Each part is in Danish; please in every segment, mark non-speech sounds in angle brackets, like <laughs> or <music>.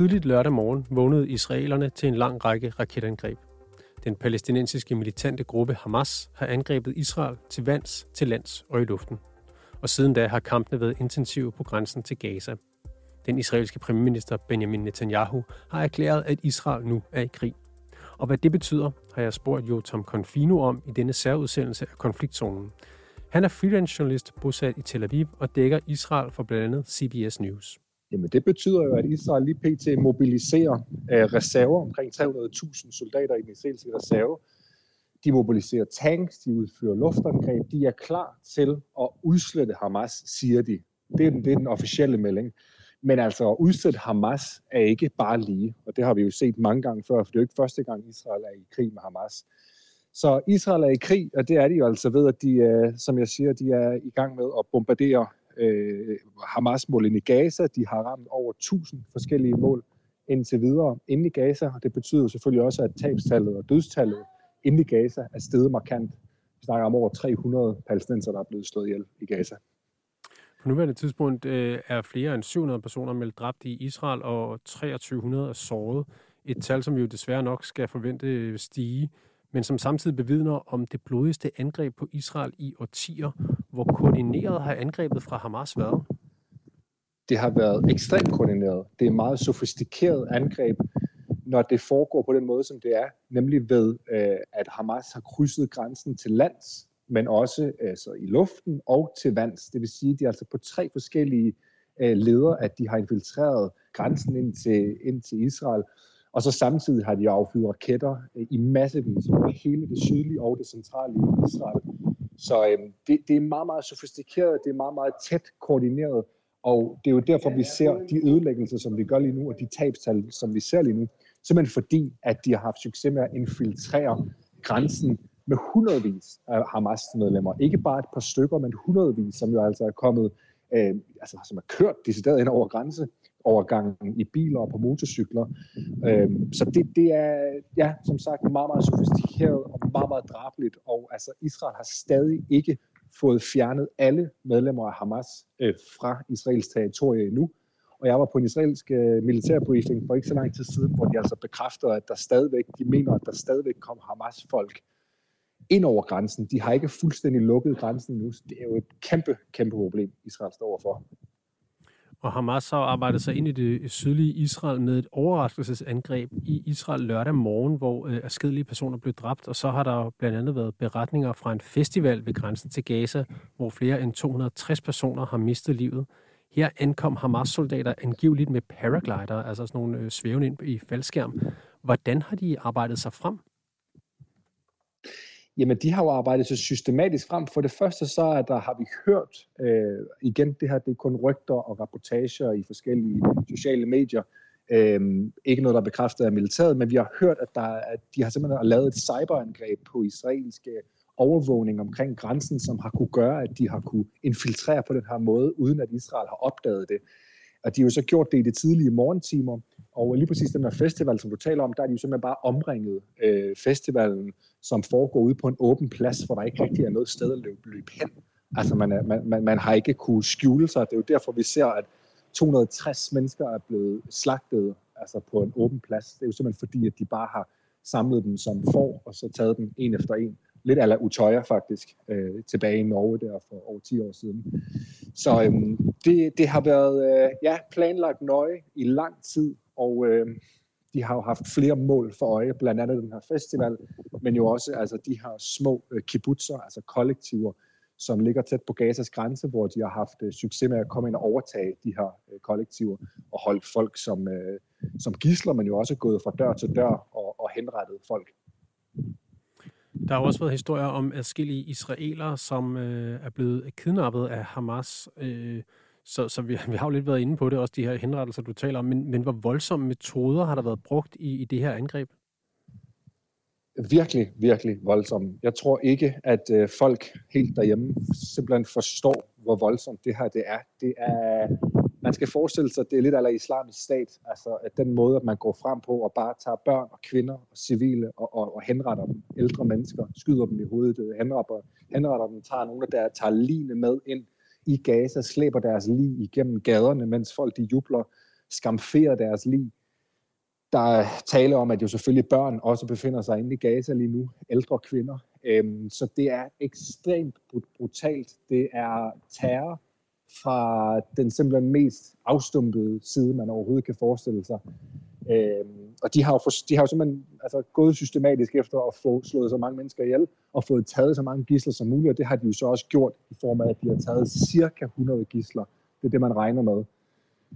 Tidligt lørdag morgen vågnede israelerne til en lang række raketangreb. Den palæstinensiske militante gruppe Hamas har angrebet Israel til vands, til lands og i luften. Og siden da har kampene været intensive på grænsen til Gaza. Den israelske premierminister Benjamin Netanyahu har erklæret, at Israel nu er i krig. Og hvad det betyder, har jeg spurgt Jotam Confino om i denne særudsendelse af konfliktzonen. Han er freelance journalist bosat i Tel Aviv og dækker Israel for blandt andet CBS News. Jamen det betyder jo, at Israel lige pt. mobiliserer øh, reserver, omkring 300.000 soldater i den israelske reserve. De mobiliserer tanks, de udfører luftangreb, de er klar til at udslette Hamas, siger de. Det er den, det er den officielle melding. Men altså at udsætte Hamas er ikke bare lige, og det har vi jo set mange gange før, for det er jo ikke første gang, Israel er i krig med Hamas. Så Israel er i krig, og det er de jo altså ved, at de, øh, som jeg siger, de er i gang med at bombardere øh, Hamas-mål ind i Gaza. De har ramt over 1000 forskellige mål indtil videre inde i Gaza, og det betyder selvfølgelig også, at tabstallet og dødstallet inde i Gaza er steget markant. Vi snakker om over 300 palæstinenser, der er blevet slået ihjel i Gaza. På nuværende tidspunkt øh, er flere end 700 personer meldt dræbt i Israel, og 2300 er såret. Et tal, som vi jo desværre nok skal forvente øh, stige men som samtidig bevidner om det blodigste angreb på Israel i årtier. Hvor koordineret har angrebet fra Hamas været? Det har været ekstremt koordineret. Det er et meget sofistikeret angreb, når det foregår på den måde, som det er, nemlig ved, øh, at Hamas har krydset grænsen til lands, men også altså, i luften og til vands. Det vil sige, at de er altså på tre forskellige øh, ledere, at de har infiltreret grænsen ind til, ind til Israel, og så samtidig har de affyret raketter øh, i massevis over hele det sydlige og det centrale Israel. Så øhm, det, det er meget, meget sofistikeret, det er meget, meget tæt koordineret, og det er jo derfor, vi ser de ødelæggelser, som vi gør lige nu, og de tabstal, som vi ser lige nu, simpelthen fordi, at de har haft succes med at infiltrere grænsen med hundredvis af Hamas-medlemmer. Ikke bare et par stykker, men hundredvis, som jo altså er kommet, øh, altså som er kørt decideret ind over grænse, overgangen i biler og på motorcykler. Øhm, så det, det er, ja, som sagt, meget, meget sofistikeret og meget, meget drabeligt. Og altså, Israel har stadig ikke fået fjernet alle medlemmer af Hamas øh, fra Israels territorie endnu. Og jeg var på en israelsk øh, militærbriefing for ikke så lang tid siden, hvor de altså bekræfter, at der stadigvæk, de mener, at der stadigvæk kommer Hamas-folk ind over grænsen. De har ikke fuldstændig lukket grænsen nu. Det er jo et kæmpe, kæmpe problem, Israel står overfor. Og Hamas har arbejdet sig ind i det sydlige Israel med et overraskelsesangreb i Israel lørdag morgen, hvor øh, afskedelige personer blev dræbt, og så har der blandt andet været beretninger fra en festival ved grænsen til Gaza, hvor flere end 260 personer har mistet livet. Her ankom Hamas-soldater angiveligt med paraglider, altså sådan nogle øh, svævende ind i faldskærm. Hvordan har de arbejdet sig frem? Jamen, de har jo arbejdet så systematisk frem. For det første så er der, har vi hørt, øh, igen, det her det er kun rygter og rapportager i forskellige sociale medier, øh, ikke noget, der er bekræftet af militæret, men vi har hørt, at, der, at de har simpelthen lavet et cyberangreb på israelske overvågning omkring grænsen, som har kunne gøre, at de har kunne infiltrere på den her måde, uden at Israel har opdaget det. Og de har jo så gjort det i de tidlige morgentimer, og lige præcis den her festival, som du taler om, der er de jo simpelthen bare omringet øh, festivalen, som foregår ude på en åben plads, hvor der ikke rigtig er noget sted at løbe, løbe hen. Altså man, er, man, man, man har ikke kunne skjule sig. Det er jo derfor, vi ser, at 260 mennesker er blevet slagtet altså på en åben plads. Det er jo simpelthen fordi, at de bare har samlet dem som får, og så taget dem en efter en. Lidt ala Utøya faktisk, øh, tilbage i Norge der for over 10 år siden. Så øhm, det, det har været øh, ja, planlagt nøje i lang tid, og øh, de har jo haft flere mål for øje, blandt andet den her festival, men jo også altså, de her små øh, kibbutzer, altså kollektiver, som ligger tæt på Gazas grænse, hvor de har haft øh, succes med at komme ind og overtage de her øh, kollektiver og holde folk som, øh, som gisler, men jo også gået fra dør til dør og, og henrettet folk. Der har også været historier om adskillige israelere, som øh, er blevet kidnappet af Hamas. Øh, så, så vi, <laughs> vi har jo lidt været inde på det, også de her henrettelser, du taler om. Men, men hvor voldsomme metoder har der været brugt i, i det her angreb? Virkelig, virkelig voldsomme. Jeg tror ikke, at øh, folk helt derhjemme simpelthen forstår, hvor voldsomt det her det er. Det er man skal forestille sig, at det er lidt af islamisk stat, altså at den måde, at man går frem på og bare tager børn og kvinder og civile og, og, og henretter dem, ældre mennesker, skyder dem i hovedet, øh, henretter, henretter dem, tager nogle af der tager line med ind i Gaza, slæber deres lig igennem gaderne, mens folk de jubler, skamferer deres lig. der er tale om, at jo selvfølgelig børn også befinder sig inde i Gaza lige nu, ældre kvinder. Øhm, så det er ekstremt brutalt. Det er terror fra den simpelthen mest afstumpede side, man overhovedet kan forestille sig. Øhm, og de har, jo for, de har jo simpelthen altså, gået systematisk efter at få slået så mange mennesker ihjel, og fået taget så mange gisler som muligt, og det har de jo så også gjort i form af, at de har taget cirka 100 gisler. Det er det, man regner med.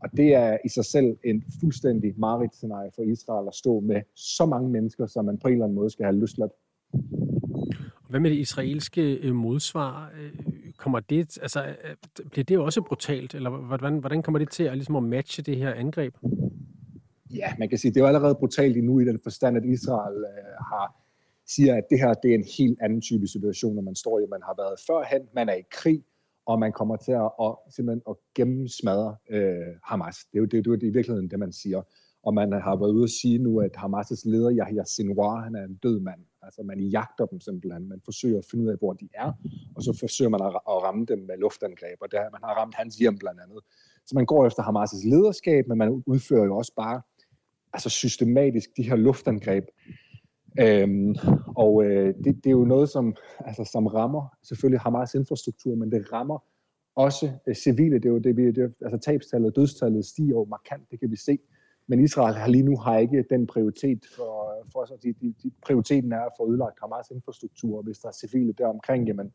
Og det er i sig selv en fuldstændig scenarie for Israel at stå med så mange mennesker, som man på en eller anden måde skal have løsladt. Hvad med det israelske øh, modsvar? Øh, kommer det, altså, øh, bliver det også brutalt, eller hvordan, hvordan kommer det til at, ligesom at matche det her angreb? Ja, man kan sige, det er jo allerede brutalt nu i den forstand, at Israel øh, har siger, at det her det er en helt anden type situation, når man står i. Man har været førhen, man er i krig, og man kommer til at, at simpelthen at gennemsmadre øh, Hamas. Det er, jo, det, det er jo i virkeligheden det, man siger. Og man har været ude at sige nu, at Hamas' leder, Yahya Sinwar, han er en død mand. Altså man jagter dem simpelthen. Man forsøger at finde ud af, hvor de er, og så forsøger man at, at ramme dem med luftangreb. Og der, man har ramt hans hjem blandt andet. Så man går efter Hamas' lederskab, men man udfører jo også bare altså systematisk de her luftangreb. Øhm, og øh, det, det er jo noget, som, altså, som rammer selvfølgelig Hamas infrastruktur, men det rammer også øh, civile. Det er jo det, vi, det, altså tabstallet, dødstallet stiger jo markant, det kan vi se. Men Israel har lige nu har ikke den prioritet for, for så De, de, de, prioriteten er at få ødelagt Hamas infrastruktur, og hvis der er civile der omkring, jamen,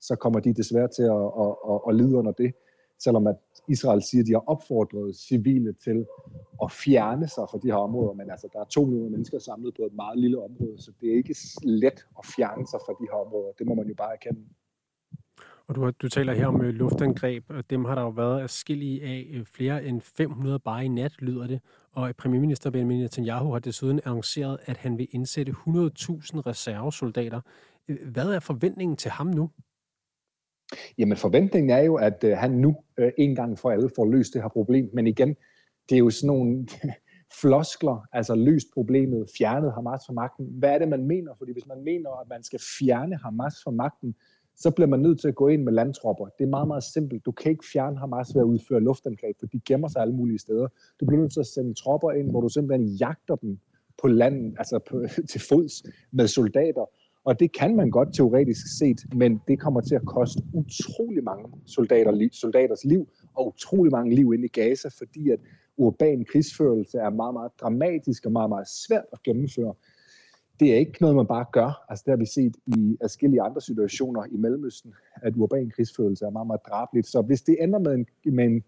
så kommer de desværre til at, at, at, at lide under det selvom at Israel siger, at de har opfordret civile til at fjerne sig fra de her områder, men altså, der er to millioner mennesker samlet på et meget lille område, så det er ikke let at fjerne sig fra de her områder. Det må man jo bare erkende. Og du, du taler her om øh, luftangreb, og dem har der jo været afskillige af øh, flere end 500 bare i nat, lyder det. Og premierminister Benjamin Netanyahu har desuden annonceret, at han vil indsætte 100.000 reservesoldater. Øh, hvad er forventningen til ham nu? Jamen forventningen er jo, at øh, han nu øh, en gang for alle får løst det her problem. Men igen, det er jo sådan nogle <laughs> floskler, altså løst problemet, fjernet Hamas fra magten. Hvad er det, man mener? Fordi hvis man mener, at man skal fjerne Hamas fra magten, så bliver man nødt til at gå ind med landtropper. Det er meget, meget simpelt. Du kan ikke fjerne Hamas ved at udføre luftangreb, for de gemmer sig alle mulige steder. Du bliver nødt til at sende tropper ind, hvor du simpelthen jagter dem på land, altså på, <laughs> til fods med soldater, og det kan man godt teoretisk set, men det kommer til at koste utrolig mange soldater, soldaters liv og utrolig mange liv inde i Gaza, fordi at urban krigsførelse er meget, meget dramatisk og meget, meget svært at gennemføre. Det er ikke noget, man bare gør. Altså, det har vi set i forskellige andre situationer i Mellemøsten, at urban krigsførelse er meget, meget drabeligt. Så hvis det ender med en, med en,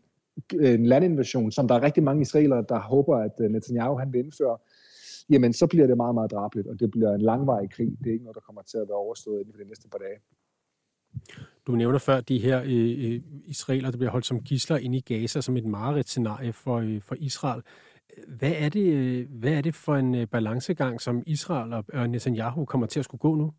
en landinvasion, som der er rigtig mange israelere, der håber, at øh, Netanyahu han vil indføre, jamen så bliver det meget, meget drabligt, og det bliver en langvarig krig. Det er ikke noget, der kommer til at være overstået inden for de næste par dage. Du nævner før de her øh, øh israeler, der bliver holdt som gisler inde i Gaza, som et mareridt-scenarie for, øh, for Israel. Hvad er, det, øh, hvad er det for en øh, balancegang, som Israel og, Netanyahu kommer til at skulle gå nu?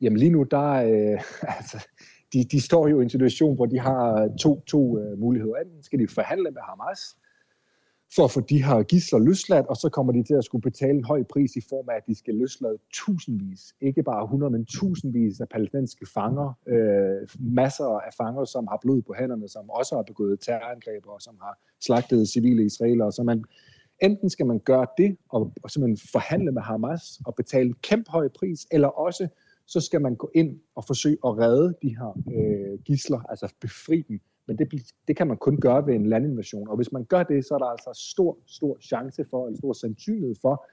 Jamen lige nu, der øh, <laughs> altså, de, de står jo i en situation, hvor de har to, to uh, muligheder. Enten skal de forhandle med Hamas, for at få de her gisler løsladt, og så kommer de til at skulle betale en høj pris i form af, at de skal løslade tusindvis, ikke bare 100, men tusindvis af palæstinensiske fanger, øh, masser af fanger, som har blod på hænderne, som også har begået terrorangreb, og som har slagtet civile israelere. Så man, enten skal man gøre det, og, og simpelthen forhandle med Hamas, og betale en kæmpe høj pris, eller også så skal man gå ind og forsøge at redde de her øh, gisler, altså befri dem men det, det kan man kun gøre ved en landinvasion. Og hvis man gør det, så er der altså stor, stor chance for, en stor sandsynlighed for,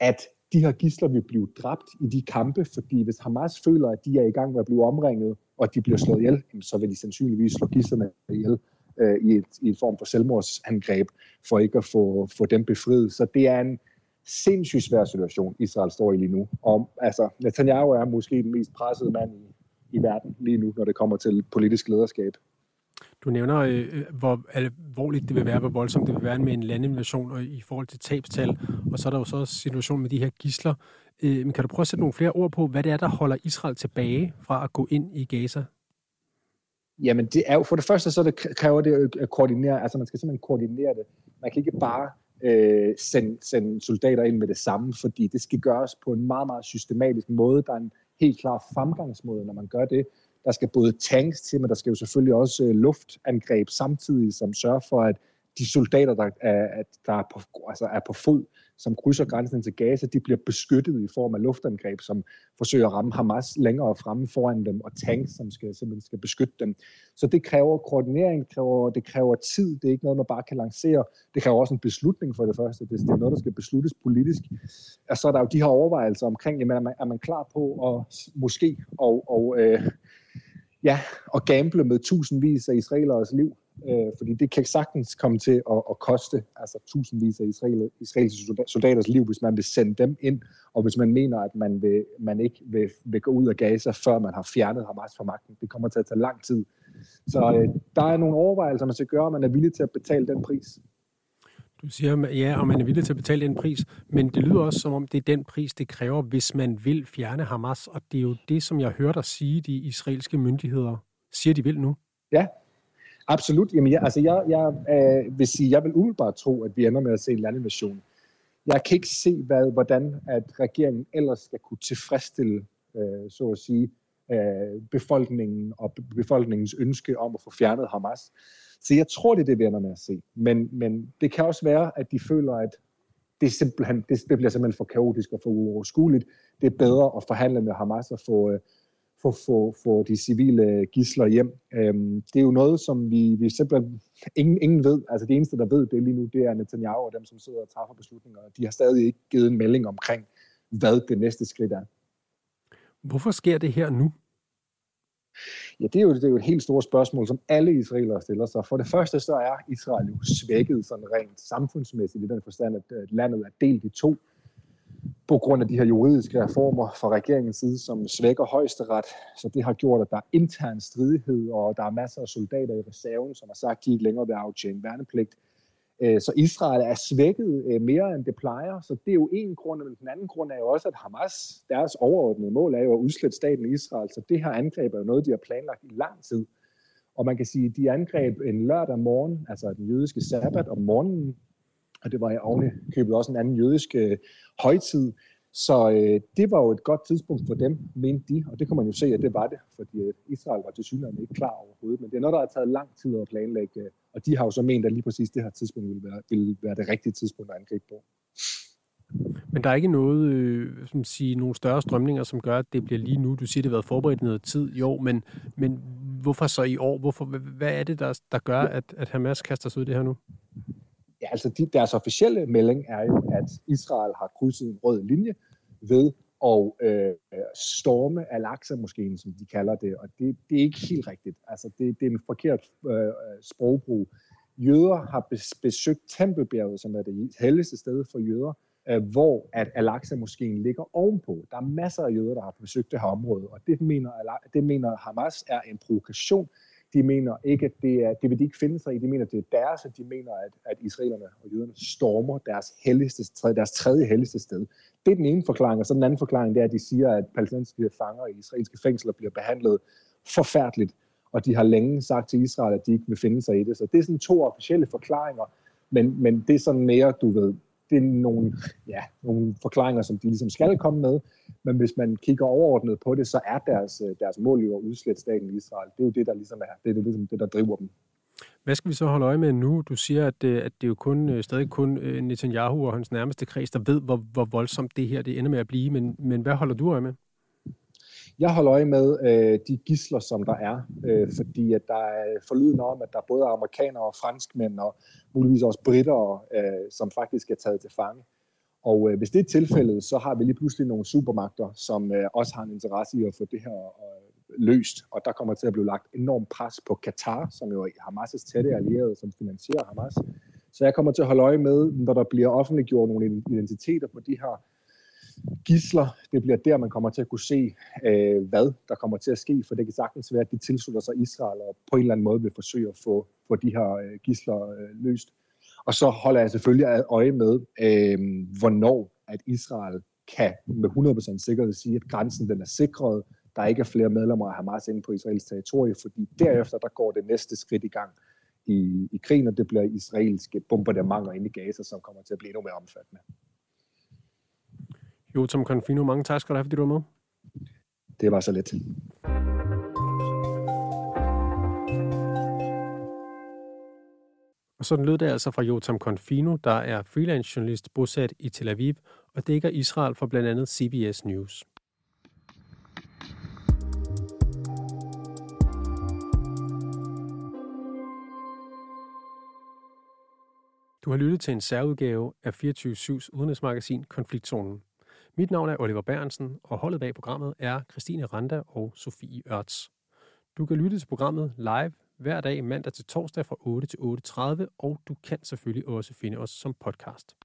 at de her gisler vil blive dræbt i de kampe, fordi hvis Hamas føler, at de er i gang med at blive omringet, og de bliver slået ihjel, så vil de sandsynligvis slå gislerne ihjel øh, i, et, i et form for selvmordsangreb, for ikke at få, få dem befriet. Så det er en sindssygt svær situation, Israel står i lige nu. Og altså, Netanyahu er måske den mest pressede mand i, i verden lige nu, når det kommer til politisk lederskab. Du nævner, øh, øh, hvor alvorligt det vil være, hvor voldsomt det vil være med en landinvasion og i forhold til tabstal. Og så er der jo så også situationen med de her gisler. Øh, men kan du prøve at sætte nogle flere ord på, hvad det er, der holder Israel tilbage fra at gå ind i Gaza? Jamen, det er jo, for det første, så det kræver det at koordinere, altså man skal simpelthen koordinere det. Man kan ikke bare øh, sende, sende soldater ind med det samme, fordi det skal gøres på en meget, meget systematisk måde. Der er en helt klar fremgangsmåde, når man gør det. Der skal både tanks til, men der skal jo selvfølgelig også øh, luftangreb samtidig, som sørger for, at de soldater, der er, der er, på, altså er på fod, som krydser grænsen til Gaza, de bliver beskyttet i form af luftangreb, som forsøger at ramme Hamas længere fremme foran dem, og tanks, som skal, simpelthen skal beskytte dem. Så det kræver koordinering, det kræver, det kræver tid, det er ikke noget, man bare kan lancere. Det kræver også en beslutning for det første, det er noget, der skal besluttes politisk. Og så er der jo de her overvejelser omkring, jamen, er, man, er man klar på at måske og, og øh, ja, og gamble med tusindvis af israelers liv øh, fordi det kan sagtens komme til at, at koste altså tusindvis af israel, israelske soldaters liv, hvis man vil sende dem ind, og hvis man mener, at man, vil, man ikke vil, vil gå ud af Gaza, før man har fjernet Hamas fra magten. Det kommer til at tage lang tid. Så øh, der er nogle overvejelser, man skal gøre, og man er villig til at betale den pris. Du siger, ja, og man er villig til at betale den pris, men det lyder også som om, det er den pris, det kræver, hvis man vil fjerne Hamas, og det er jo det, som jeg hørte dig sige, de israelske myndigheder siger, de vil nu. Ja, Absolut. Jamen, jeg, altså, jeg, jeg øh, vil sige, jeg vil umiddelbart tro, at vi ender med at se en landinvasion. Jeg kan ikke se, hvad, hvordan at regeringen ellers skal kunne tilfredsstille, øh, så at sige, øh, befolkningen og befolkningens ønske om at få fjernet Hamas. Så jeg tror, det er det, vi ender med at se. Men, men det kan også være, at de føler, at det, simpelthen, det, det bliver simpelthen for kaotisk og for uoverskueligt. Det er bedre at forhandle med Hamas og få, øh, få, få, få de civile øh, gisler hjem. Øhm, det er jo noget, som vi, vi simpelthen ingen, ingen ved. Altså det eneste, der ved det lige nu, det er Netanyahu og dem, som sidder og træffer beslutninger. De har stadig ikke givet en melding omkring, hvad det næste skridt er. Hvorfor sker det her nu? Ja, det er, jo, det er jo et helt stort spørgsmål, som alle israelere stiller sig. For det første så er Israel jo svækket sådan rent samfundsmæssigt i den forstand, at landet er delt i to på grund af de her juridiske reformer fra regeringens side, som svækker højesteret. Så det har gjort, at der er intern stridighed, og der er masser af soldater i reserven, som har sagt, at de ikke længere vil aftjene værnepligt. Øh, så Israel er svækket øh, mere, end det plejer. Så det er jo en grund, men den anden grund er jo også, at Hamas, deres overordnede mål er jo at udslætte staten Israel. Så det her angreb er jo noget, de har planlagt i lang tid. Og man kan sige, at de angreb en lørdag morgen, altså den jødiske sabbat om morgenen, og det var i oven købet også en anden jødisk øh, højtid. Så øh, det var jo et godt tidspunkt for dem, mente de, og det kan man jo se, at det var det, fordi øh, Israel var til synligheden ikke klar overhovedet, men det er noget, der har taget lang tid at planlægge, øh, og de har jo så ment, at lige præcis det her tidspunkt ville være, ville være det rigtige tidspunkt at angribe på. Men der er ikke noget, øh, som siger, nogle større strømninger, som gør, at det bliver lige nu. Du siger, det har været forberedt noget tid, jo, men, men hvorfor så i år? Hvorfor, hvad er det, der, der gør, at, at Hamas kaster sig ud det her nu? Ja, altså de, deres officielle melding er jo, at Israel har krydset en rød linje ved at øh, storme Al-Aqsa-moskeen, som de kalder det, og det, det er ikke helt rigtigt. Altså det, det er en forkert øh, sprogbrug. Jøder har besøgt Tempelbjerget, som er det helligste sted for jøder, øh, hvor at Al-Aqsa-moskeen ligger ovenpå. Der er masser af jøder, der har besøgt det her område, og det mener, det mener Hamas er en provokation de mener ikke, at det er, det vil de ikke finde sig i. De mener, at det er deres, og de mener, at, at israelerne og jøderne stormer deres, helligste, deres tredje helligste sted. Det er den ene forklaring, og så den anden forklaring, det er, at de siger, at palæstinensiske fanger i israelske fængsler bliver behandlet forfærdeligt, og de har længe sagt til Israel, at de ikke vil finde sig i det. Så det er sådan to officielle forklaringer, men, men det er sådan mere, du ved, det er nogle, ja, nogle forklaringer, som de ligesom skal komme med, men hvis man kigger overordnet på det, så er deres, øh, deres mål jo at udslætte staten Israel. Det er jo det, der ligesom er, det er det, ligesom det, der driver dem. Hvad skal vi så holde øje med nu? Du siger, at, øh, at det er jo kun, øh, stadig kun Netanyahu og hans nærmeste kreds, der ved, hvor, hvor voldsomt det her det ender med at blive. Men, men hvad holder du øje med? Jeg holder øje med øh, de gisler, som der er, øh, fordi at der er forlyden om, at der både er amerikanere og franskmænd og muligvis også britter, øh, som faktisk er taget til fange. Og øh, hvis det er tilfældet, så har vi lige pludselig nogle supermagter, som øh, også har en interesse i at få det her øh, løst. Og der kommer til at blive lagt enormt pres på Katar, som jo er Hamas' tætte allierede, som finansierer Hamas. Så jeg kommer til at holde øje med, når der bliver offentliggjort nogle identiteter på de her gisler. Det bliver der, man kommer til at kunne se, øh, hvad der kommer til at ske, for det kan sagtens være, at de tilslutter sig Israel og på en eller anden måde vil forsøge at få, få de her øh, gisler øh, løst. Og så holder jeg selvfølgelig øje med, øh, hvornår at Israel kan med 100% sikkerhed sige, at grænsen den er sikret, der ikke er flere medlemmer af Hamas inde på Israels territorie, fordi derefter der går det næste skridt i gang i, i krigen, og det bliver israelske bombardementer inde i Gaza, som kommer til at blive endnu mere omfattende. Jo, Tom Confino, mange tak skal du have, fordi du var med. Det var så lidt. Og sådan lød det altså fra Jotam Confino, der er freelance journalist bosat i Tel Aviv og dækker Israel for blandt andet CBS News. Du har lyttet til en særudgave af 24-7's udenrigsmagasin Konfliktzonen. Mit navn er Oliver Bærensen, og holdet bag programmet er Christine Randa og Sofie Ørts. Du kan lytte til programmet live hver dag mandag til torsdag fra 8 til 8.30, og du kan selvfølgelig også finde os som podcast.